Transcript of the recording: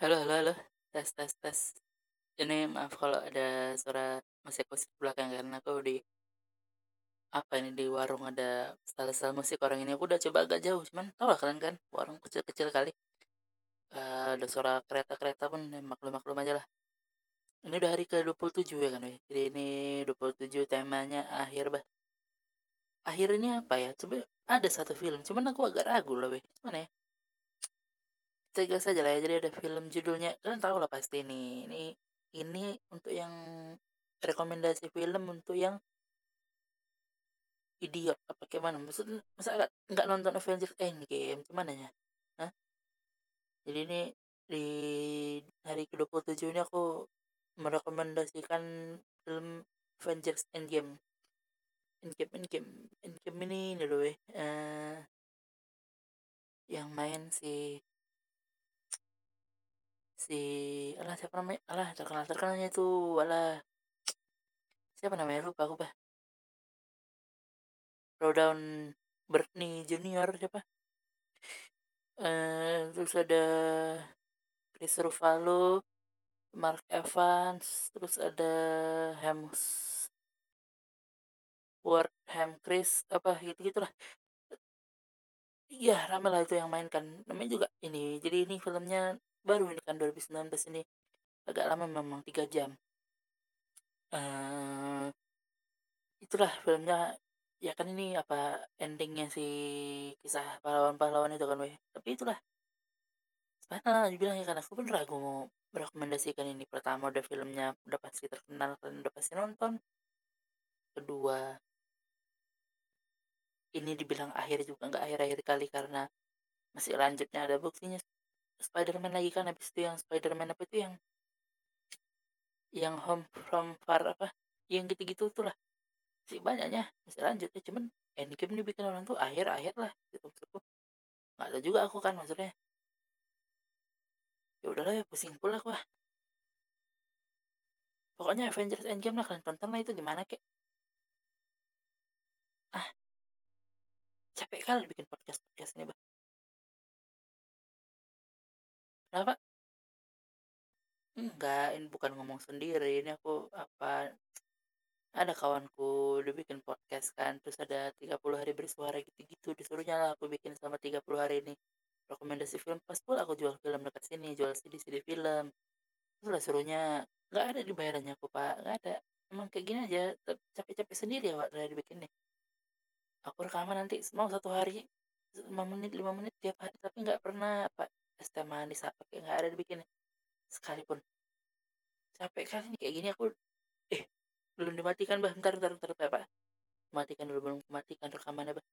Halo halo halo, tes tes tes. Ini maaf kalau ada suara musik musik belakang karena aku di apa ini di warung ada style-style musik orang ini. Aku udah coba agak jauh cuman tau lah kalian kan warung kecil-kecil kali. Eh, ada suara kereta-kereta pun maklum-maklum aja lah. Ini udah hari ke-27 ya kan weh. jadi ini 27 temanya akhir bah. Akhir ini apa ya? Coba ada satu film cuman aku agak ragu lah weh. Mana ya Cek saja lah ya jadi ada film judulnya. Kalian tahu lah pasti ini ini ini untuk yang rekomendasi film untuk yang idiot apa gimana? Maksud masa nggak nggak nonton Avengers Endgame? Gimana ya? Jadi ini di hari ke-27 ini aku merekomendasikan film Avengers Endgame. Endgame Endgame Endgame ini ini loh eh yang main si si alah siapa namanya? Alah terkenal terkenalnya itu alah. Siapa namanya? Lupa aku bah Rodan Bernie Junior siapa? Eh terus ada Chris Ruffalo Mark Evans terus ada Hemsworth Hem Chris apa gitu gitulah iya rame lah itu yang main kan. Namanya juga ini jadi ini filmnya baru ini kan 2019 ini agak lama memang tiga jam. Eh itulah filmnya. Ya kan ini apa endingnya si kisah pahlawan-pahlawan itu kan weh. Tapi itulah. Sebenarnya dibilangnya kan aku pun ragu mau merekomendasikan ini pertama udah filmnya udah pasti terkenal kalian udah pasti nonton. Kedua ini dibilang akhir juga nggak akhir-akhir kali karena masih lanjutnya ada buktinya Spider-Man lagi kan habis itu yang Spider-Man apa itu yang yang Home from Far apa yang gitu-gitu tuh lah. Sih banyaknya masih lanjut ya cuman Endgame ini bikin orang tuh akhir-akhir lah gitu maksudku nggak tahu juga aku kan maksudnya. Ya udahlah ya pusing pula aku ah. pokoknya Avengers Endgame lah kalian tonton lah itu gimana kek? Ah capek kali bikin podcast podcast ini bah kenapa enggak ini bukan ngomong sendiri ini aku apa ada kawanku udah bikin podcast kan terus ada 30 hari bersuara gitu-gitu disuruhnya lah aku bikin selama 30 hari ini. Rekomendasi film pas pula aku jual film dekat sini jual CD CD film. Terus lah suruhnya nggak ada dibayarannya aku pak nggak ada. Emang kayak gini aja capek-capek sendiri ya pak dari bikin nih aku rekaman nanti mau satu hari lima menit lima menit tiap hari tapi nggak pernah pak es teh manis apa kayak nggak ada dibikin sekalipun. Capek kan kayak gini aku eh belum dimatikan bah. Bentar bentar, bentar pak. Matikan dulu belum matikan rekamannya bah